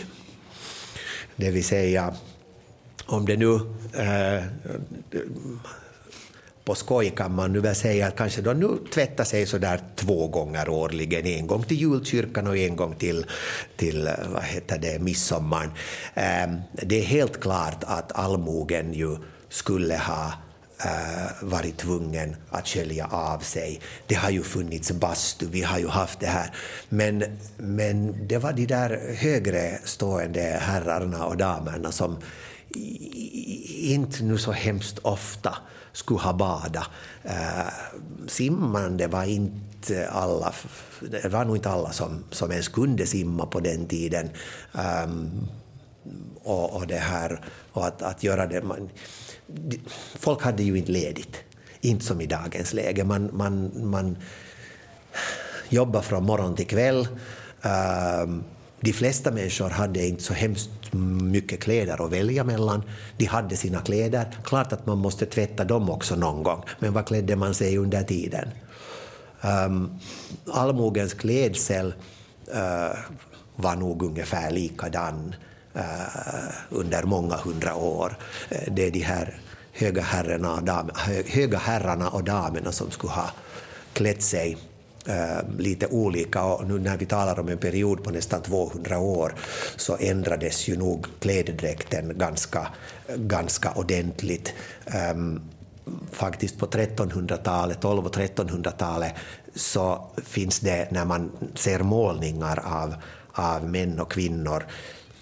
Det vill säga, om det nu eh, på skoj kan man nu väl säga att kanske de nu tvättar sig så där två gånger årligen, en gång till julkyrkan och en gång till, till eh, vad heter det, midsommar. Eh, det är helt klart att allmogen ju skulle ha Eh, varit tvungen att skölja av sig. Det har ju funnits bastu, vi har ju haft det här. Men, men det var de där högre stående herrarna och damerna som inte nu så hemskt ofta skulle ha badat. Äh, simmande var inte alla, det var nog inte alla som, som ens kunde simma på den tiden. Um, och, och, det här, och att, att göra det... Man, folk hade ju inte ledigt. inte som i dagens läge. Man, man, man jobbar från morgon till kväll. Ehm, de flesta människor hade inte så hemskt mycket kläder att välja mellan. De hade sina kläder. Klart att man måste tvätta dem också någon gång, men vad klädde man sig under tiden? Um, allmogens klädsel uh, var nog ungefär likadan uh, Eh, under många hundra år. Eh, det är de här höga herrarna, och dam, höga herrarna och damerna som skulle ha klätt sig eh, lite olika och nu när vi talar om en period på nästan 200 år så ändrades ju nog klädedräkten ganska, ganska ordentligt. Ehm, faktiskt på 1300-talet, 12 och 1300-talet så finns det, när man ser målningar av, av män och kvinnor,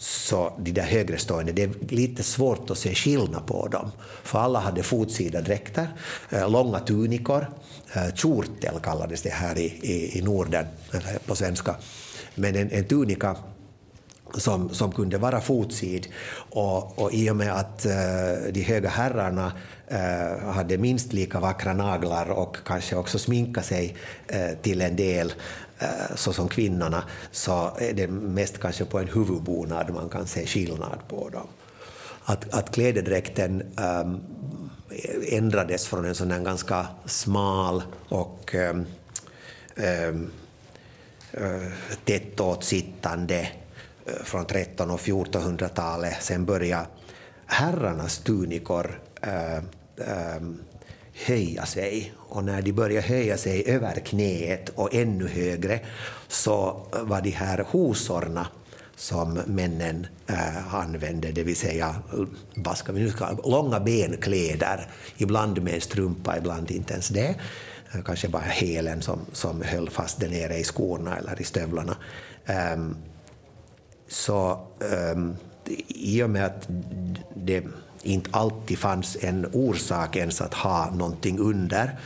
så de där högrestående, det är lite svårt att se skillnad på dem. För alla hade fotsida dräkter, eh, långa tunikor, eh, kjortel kallades det här i, i, i Norden, på svenska. Men en, en tunika som, som kunde vara fotsid. Och, och i och med att eh, de höga herrarna hade minst lika vackra naglar och kanske också sminka sig till en del Eh, så som kvinnorna, så är det mest kanske på en huvudbonad man kan se skillnad på dem. Att, att klädedräkten um, ehm, ändrades från en sån där ganska smal och ehm, ehm, eh, um, um, tätt åtsittande eh, från 1300 och 1400-talet. Sen började herrarnas tunikor uh, um, höja sig. Och när de började höja sig över knäet och ännu högre så var de här hosorna som männen eh, använde, det vill säga vad ska vi nu ska, långa benkläder, ibland med strumpa, ibland inte ens det. Eh, kanske bara hälen som, som höll fast där nere i skorna eller i stövlarna. Um, så um, i och med att det inte alltid fanns en orsak ens att ha någonting under,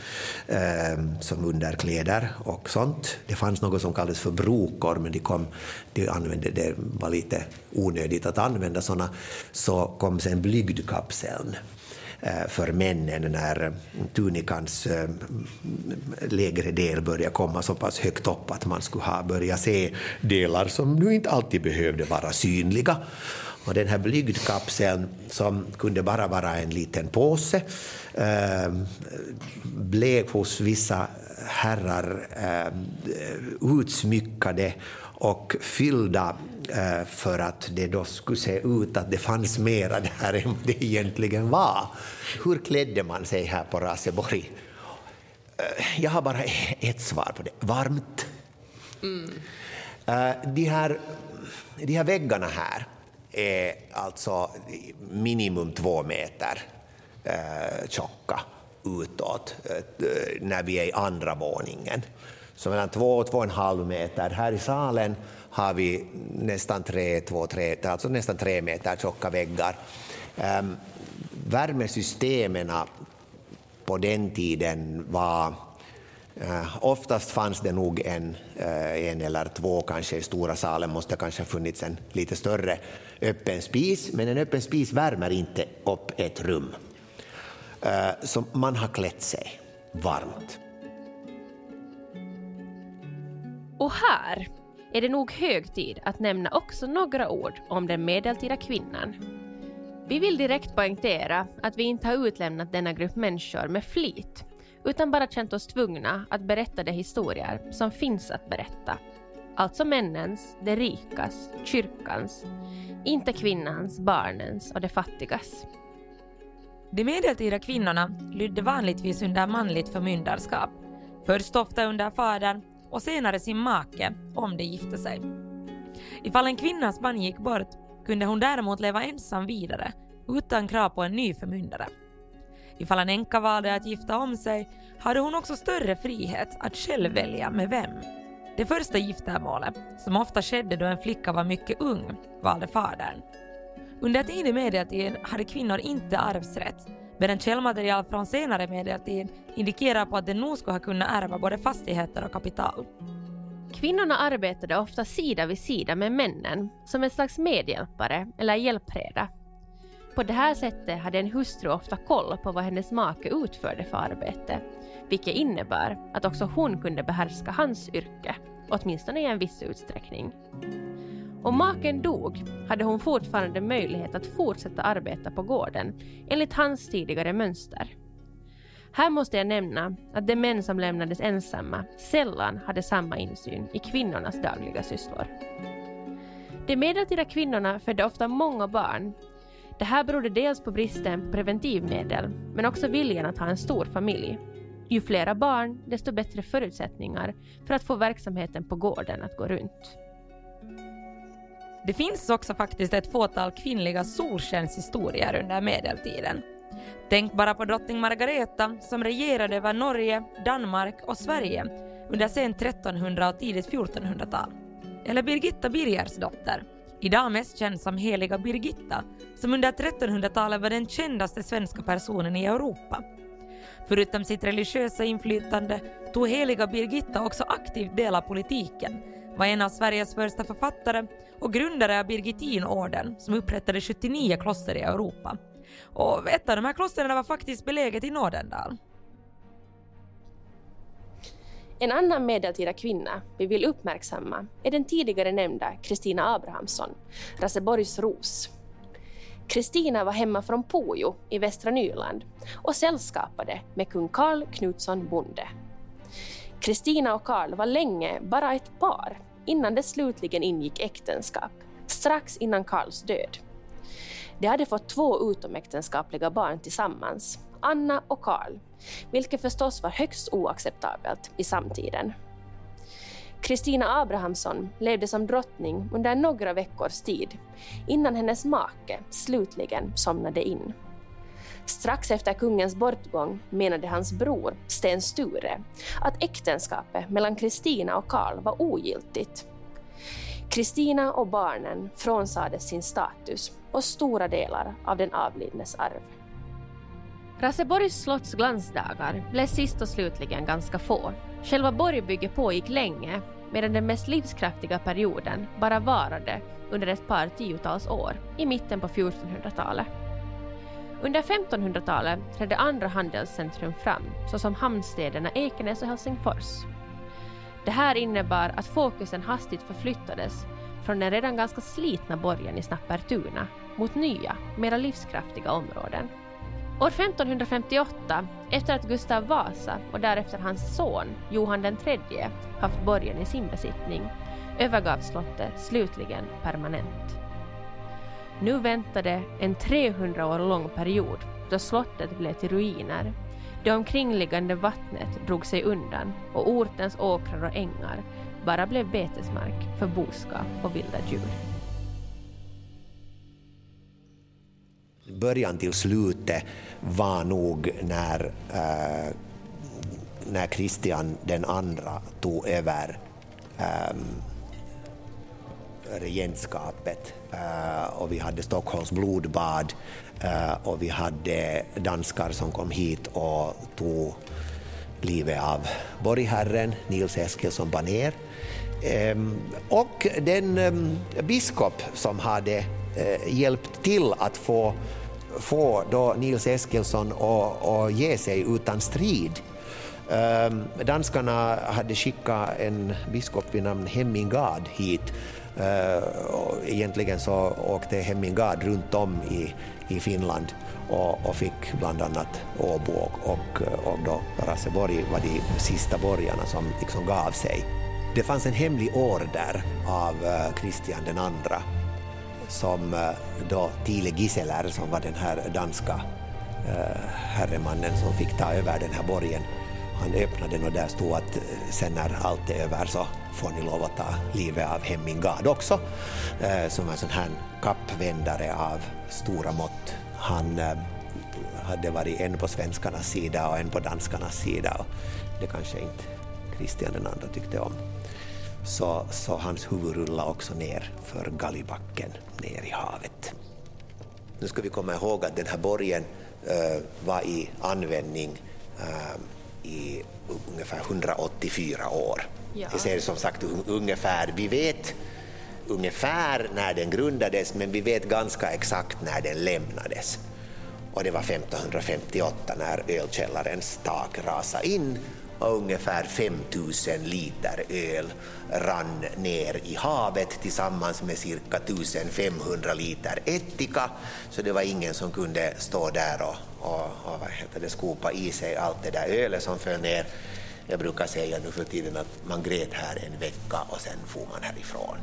eh, som underkläder och sånt. Det fanns något som kallades för brokor, men de, kom, de använde, det var lite onödigt att använda sådana. Så kom sen blygdkapseln eh, för männen när tunikans eh, lägre del började komma så pass högt upp att man skulle ha börjat se delar som nu inte alltid behövde vara synliga. Och den här blygdkapseln, som kunde bara vara en liten påse, eh, blev hos vissa herrar eh, utsmyckade och fyllda eh, för att det då skulle se ut att det fanns mera [LAUGHS] där än det egentligen var. Hur klädde man sig här på Raseborg? Eh, jag har bara ett svar på det. Varmt. Mm. Eh, de, här, de här väggarna här är alltså minimum två meter eh, tjocka utåt eh, när vi är i andra våningen. Så mellan två och två och en halv meter. Här i salen har vi nästan tre, två, tre, alltså nästan tre meter tjocka väggar. Eh, värmesystemen på den tiden var Eh, oftast fanns det nog en, eh, en eller två kanske i stora salen, måste kanske ha funnits en lite större öppen spis, men en öppen spis värmer inte upp ett rum. Eh, så man har klätt sig varmt.
Och här är det nog hög tid att nämna också några ord om den medeltida kvinnan. Vi vill direkt poängtera att vi inte har utlämnat denna grupp människor med flit utan bara känt oss tvungna att berätta de historier som finns att berätta. Alltså männens, de rikas, kyrkans, inte kvinnans, barnens och de fattigas.
De medeltida kvinnorna lydde vanligtvis under manligt förmyndarskap. Först ofta under fadern och senare sin make om de gifte sig. Ifall en kvinnas man gick bort kunde hon däremot leva ensam vidare utan krav på en ny förmyndare. Ifall en änka valde att gifta om sig hade hon också större frihet att själv välja med vem. Det första giftermålet, som ofta skedde då en flicka var mycket ung, valde fadern. Under tidig medeltid hade kvinnor inte arvsrätt, medan källmaterial från senare medeltid indikerar på att de nog skulle ha kunnat ärva både fastigheter och kapital.
Kvinnorna arbetade ofta sida vid sida med männen som ett slags medhjälpare eller hjälpreda på det här sättet hade en hustru ofta koll på vad hennes make utförde för arbete, vilket innebar att också hon kunde behärska hans yrke, åtminstone i en viss utsträckning. Om maken dog hade hon fortfarande möjlighet att fortsätta arbeta på gården enligt hans tidigare mönster. Här måste jag nämna att de män som lämnades ensamma sällan hade samma insyn i kvinnornas dagliga sysslor. De medeltida kvinnorna födde ofta många barn. Det här berodde dels på bristen på preventivmedel, men också viljan att ha en stor familj. Ju flera barn, desto bättre förutsättningar för att få verksamheten på gården att gå runt.
Det finns också faktiskt ett fåtal kvinnliga solskenshistorier under medeltiden. Tänk bara på drottning Margareta som regerade över Norge, Danmark och Sverige under sent 1300 och tidigt 1400-tal. Eller Birgitta Birgersdotter, idag mest känd som heliga Birgitta, som under 1300-talet var den kändaste svenska personen i Europa. Förutom sitt religiösa inflytande tog heliga Birgitta också aktivt del av politiken, var en av Sveriges första författare och grundare av Birgittinorden som upprättade 79 kloster i Europa. Och ett av de här klostren var faktiskt beläget i Nordendal.
En annan medeltida kvinna vi vill uppmärksamma är den tidigare nämnda Kristina Abrahamsson, Raseborgs ros. Kristina var hemma från Pojo i västra Nyland och sällskapade med kung Karl Knutsson Bonde. Kristina och Karl var länge bara ett par innan det slutligen ingick äktenskap, strax innan Karls död. De hade fått två utomäktenskapliga barn tillsammans, Anna och Karl, vilket förstås var högst oacceptabelt i samtiden. Kristina Abrahamsson levde som drottning under några veckors tid innan hennes make slutligen somnade in. Strax efter kungens bortgång menade hans bror Sten Sture att äktenskapet mellan Kristina och Karl var ogiltigt. Kristina och barnen frånsades sin status och stora delar av den avlidnes arv. Raseborgs slotts glansdagar blev sist och slutligen ganska få. Själva borgbygget pågick länge medan den mest livskraftiga perioden bara varade under ett par tiotals år i mitten på 1400-talet. Under 1500-talet trädde andra handelscentrum fram såsom hamnstäderna Ekenäs och Helsingfors. Det här innebar att fokusen hastigt förflyttades från den redan ganska slitna borgen i Snappertuna mot nya, mera livskraftiga områden. År 1558, efter att Gustav Vasa och därefter hans son Johan III haft borgen i sin besittning, övergavs slottet slutligen permanent. Nu väntade en 300 år lång period då slottet blev till ruiner. Det omkringliggande vattnet drog sig undan och ortens åkrar och ängar bara blev betesmark för boskap och vilda djur.
Början till slutet var nog när, äh, när Kristian den andra tog över äh, regentskapet. Eh, och vi hade Stockholms blodbad och vi hade danskar som kom hit och tog livet av borgherren Nils Eskilsson Baner. Ehm, och den ehm, biskop som hade Eh, hjälpt till att få, få då Nils Eskilsson att ge sig utan strid. Ehm, danskarna hade skickat en biskop vid namn Hemmingard hit. Eh, egentligen så åkte Hemmingard runt om i, i Finland och, och fick bland annat Åbo och, och, och då Raseborg var de sista borgarna som liksom gav sig. Det fanns en hemlig order av eh, Kristian uh, den andra som eh, då Tile Giseler, som var den här danska eh, herremannen som fick ta över den här borgen, han öppnade den och där stod att eh, sen när allt är över så får ni lov att ta livet av Hemmingard också, som var en sån här kappvändare av stora mått han hade varit en på svenskarnas sida och en på danskarnas sida och det kanske inte Kristian den andra tyckte om. Så, så hans huvud rullade också ner för Gallibacken, ner i havet. Nu ska vi komma ihåg att den här borgen uh, var i användning uh, i ungefär 184 år. Ja. Jag säger som sagt ungefär, vi vet ungefär när den grundades, men vi vet ganska exakt när den lämnades. Och det var 1558 när ölkällarens tak rasade in och ungefär 5000 liter öl rann ner i havet tillsammans med cirka 1500 liter ättika. Så det var ingen som kunde stå där och, och, och vad heter det, skopa i sig allt det där ölet som föll ner. Jag brukar säga nu för tiden att man grät här en vecka och sen får man härifrån.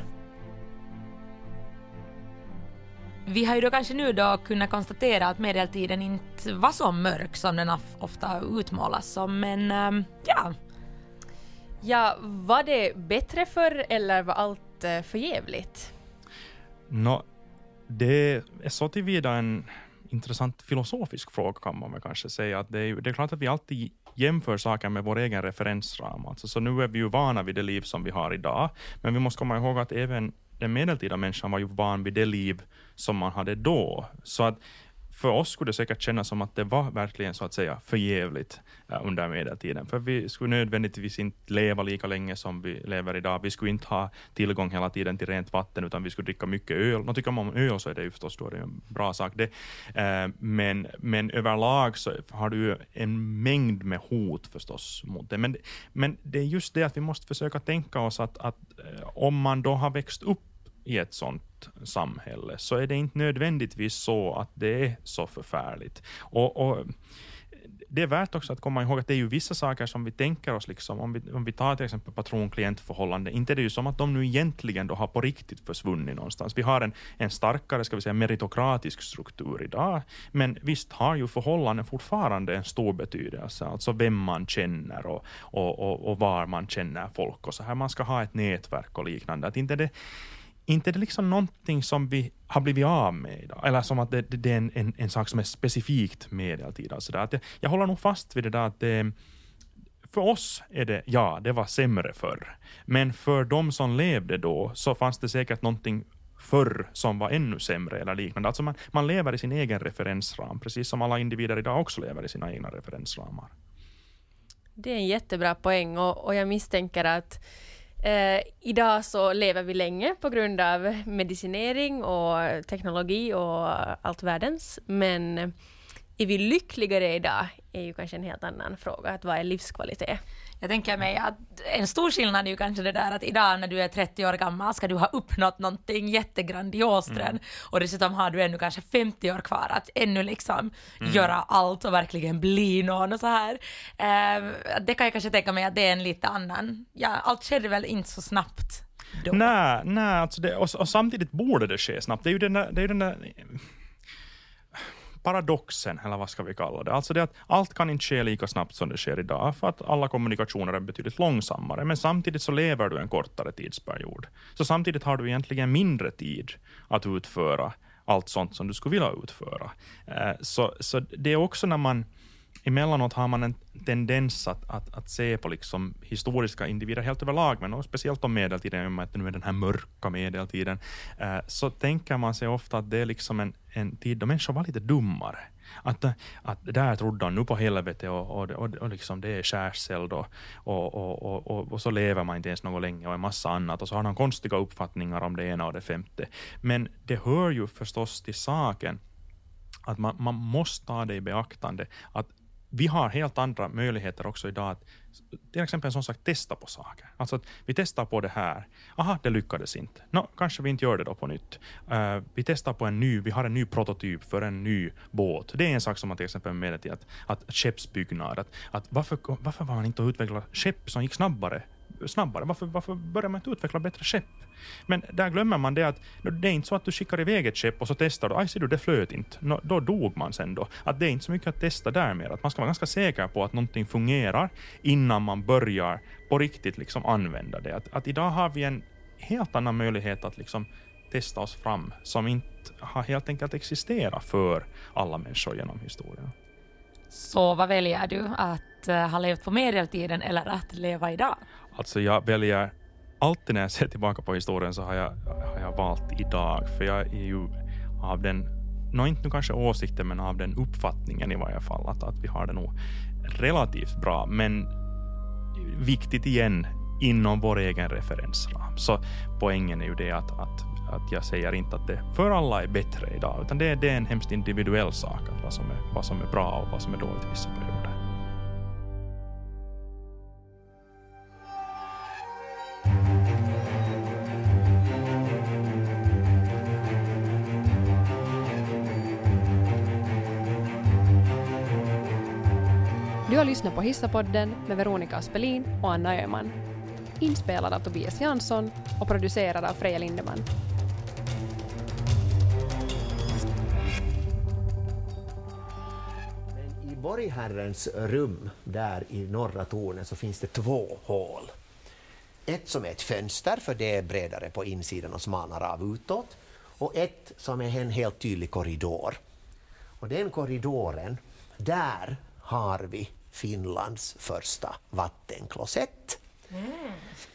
Vi har ju då kanske nu då kunnat konstatera att medeltiden inte var så mörk som den ofta utmålas som, men ähm, ja.
Ja, var det bättre förr eller var allt äh, förjävligt?
No, det är så tillvida en intressant filosofisk fråga kan man väl kanske säga. Att det, är, det är klart att vi alltid jämför saker med vår egen referensram. Alltså, så nu är vi ju vana vid det liv som vi har idag, men vi måste komma ihåg att även den medeltida människan var ju van vid det liv som man hade då. Så att för oss skulle det säkert kännas som att det var verkligen så att säga förjävligt eh, under medeltiden. För vi skulle nödvändigtvis inte leva lika länge som vi lever idag. Vi skulle inte ha tillgång hela tiden till rent vatten, utan vi skulle dricka mycket öl. Nå tycker man om öl så är det ju förstås då det en bra sak. Det. Eh, men, men överlag så har du en mängd med hot förstås mot det. Men, men det är just det att vi måste försöka tänka oss att, att eh, om man då har växt upp i ett sånt samhälle, så är det inte nödvändigtvis så att det är så förfärligt. Och, och det är värt också att komma ihåg att det är ju vissa saker som vi tänker oss, liksom, om, vi, om vi tar till exempel patron-klientförhållande, inte är det ju som att de nu egentligen då har på riktigt försvunnit någonstans. Vi har en, en starkare, ska vi säga, meritokratisk struktur idag, men visst har ju förhållanden fortfarande en stor betydelse, alltså vem man känner och, och, och, och var man känner folk och så här. Man ska ha ett nätverk och liknande. Att inte det, inte är det liksom någonting som vi har blivit av med idag, eller som att det, det, det är en, en, en, sak som är specifikt medeltida. Alltså att jag, jag håller nog fast vid det där att det, för oss är det, ja, det var sämre förr. Men för de som levde då så fanns det säkert någonting förr som var ännu sämre eller liknande. Alltså man, man lever i sin egen referensram, precis som alla individer idag också lever i sina egna referensramar.
Det är en jättebra poäng och, och jag misstänker att Eh, idag så lever vi länge på grund av medicinering och teknologi och allt världens, men eh, är vi lyckligare idag är ju kanske en helt annan fråga, att vad är livskvalitet?
Jag tänker mig att en stor skillnad är ju kanske det där att idag när du är 30 år gammal ska du ha uppnått någonting jättegrandiost mm. och dessutom har du ännu kanske 50 år kvar att ännu liksom mm. göra allt och verkligen bli någon och så här. Uh, det kan jag kanske tänka mig att det är en lite annan, ja allt skedde väl inte så snabbt då.
Nej, nej alltså det, och, och, samtidigt borde det ske snabbt. Det är ju den där, det är den där paradoxen, eller vad ska vi kalla det? Alltså det att allt kan inte ske lika snabbt som det sker idag, för att alla kommunikationer är betydligt långsammare, men samtidigt så lever du en kortare tidsperiod. Så samtidigt har du egentligen mindre tid att utföra allt sånt som du skulle vilja utföra. Eh, så, så det är också när man emellanåt har man en tendens att, att, att se på liksom historiska individer helt överlag, men speciellt om medeltiden, om att nu är den här mörka medeltiden, eh, så tänker man sig ofta att det är liksom en, en tid då människor var lite dummare. Att, att där trodde han nu på helvete och, och, och, och liksom det är skärseld och, och, och, och, och, så lever man inte ens något länge och en massa annat och så har han konstiga uppfattningar om det ena och det femte. Men det hör ju förstås till saken att man, man måste ta det i beaktande att vi har helt andra möjligheter också idag att till exempel som sagt testa på saker. Alltså att vi testar på det här. Aha, det lyckades inte. Nå, kanske vi inte gör det då på nytt. Uh, vi testar på en ny, vi har en ny prototyp för en ny båt. Det är en sak som man till exempel med till att, att skeppsbyggnad. Att, att varför, varför var man inte och utvecklade skepp som gick snabbare snabbare. Varför, varför börjar man inte utveckla bättre skepp? Men där glömmer man det att det är inte så att du skickar iväg ett skepp och så testar du, aj ser du, det flöt inte. No, då dog man sen då. Att det är inte så mycket att testa där mer. Att man ska vara ganska säker på att någonting fungerar innan man börjar på riktigt liksom använda det. Att, att idag har vi en helt annan möjlighet att liksom testa oss fram som inte har helt enkelt existerat för alla människor genom historien.
Så vad väljer du? Att eh, ha levt på medeltiden eller att leva idag?
Alltså jag väljer, alltid när jag ser tillbaka på historien så har jag, har jag valt idag, för jag är ju av den, nå inte nu kanske åsikten, men av den uppfattningen i varje fall, att, att vi har det nog relativt bra. Men viktigt igen, inom vår egen referensram. Så poängen är ju det att, att, att jag säger inte att det för alla är bättre idag, utan det, det är en hemskt individuell sak, att vad, som är, vad som är bra och vad som är dåligt i vissa perioder.
Du har lyssnat på Hissapodden med Veronica Aspelin och Anna Öhman. Inspelad av Tobias Jansson och producerad av Freja Lindeman.
Men i borgherrens rum där i norra tornet så finns det två hål. Ett som är ett fönster, för det är bredare på insidan och smalare av utåt. Och ett som är en helt tydlig korridor. Och den korridoren, där har vi Finlands första vattenklosett.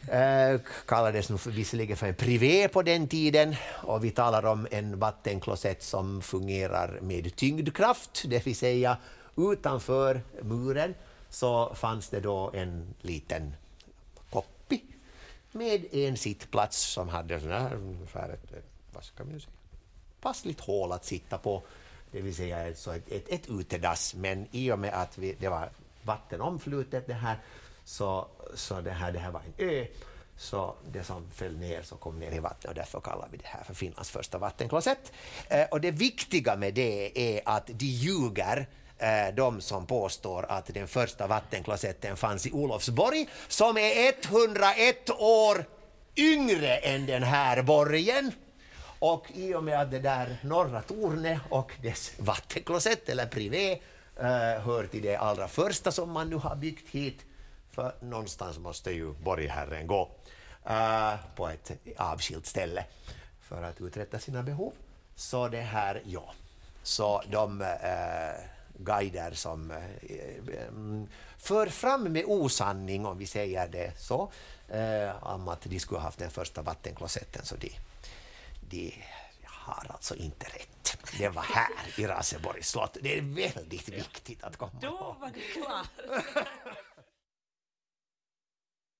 Eh, kallades nog visserligen för en privé på den tiden och vi talar om en vattenklosett som fungerar med tyngdkraft, det vill säga utanför muren så fanns det då en liten koppi med en sittplats som hade sån här, ungefär ett, vad ska man säga, passligt hål att sitta på, det vill säga ett, ett, ett utedass. Men i och med att vi, det var vattenomflutet det här, så, så det, här, det här var en ö, så det som föll ner så kom ner i vattnet och därför kallar vi det här för Finlands första vattenklosett. Eh, och det viktiga med det är att de ljuger eh, de som påstår att den första vattenklosetten fanns i Olofsborg, som är 101 år yngre än den här borgen. Och i och med att det där norra tornet och dess vattenklosett eller privé Eh, hör till det allra första som man nu har byggt hit, för någonstans måste ju borgherren gå eh, på ett avskilt ställe för att uträtta sina behov. Så det här, ja. Så de eh, guider som eh, för fram med osanning, om vi säger det så, eh, om att de skulle ha haft den första vattenklosetten, så de, de har alltså inte rätt. Det var här i Raseborgs slott. Det är väldigt viktigt att komma ihåg.
Då var det klart. [LAUGHS]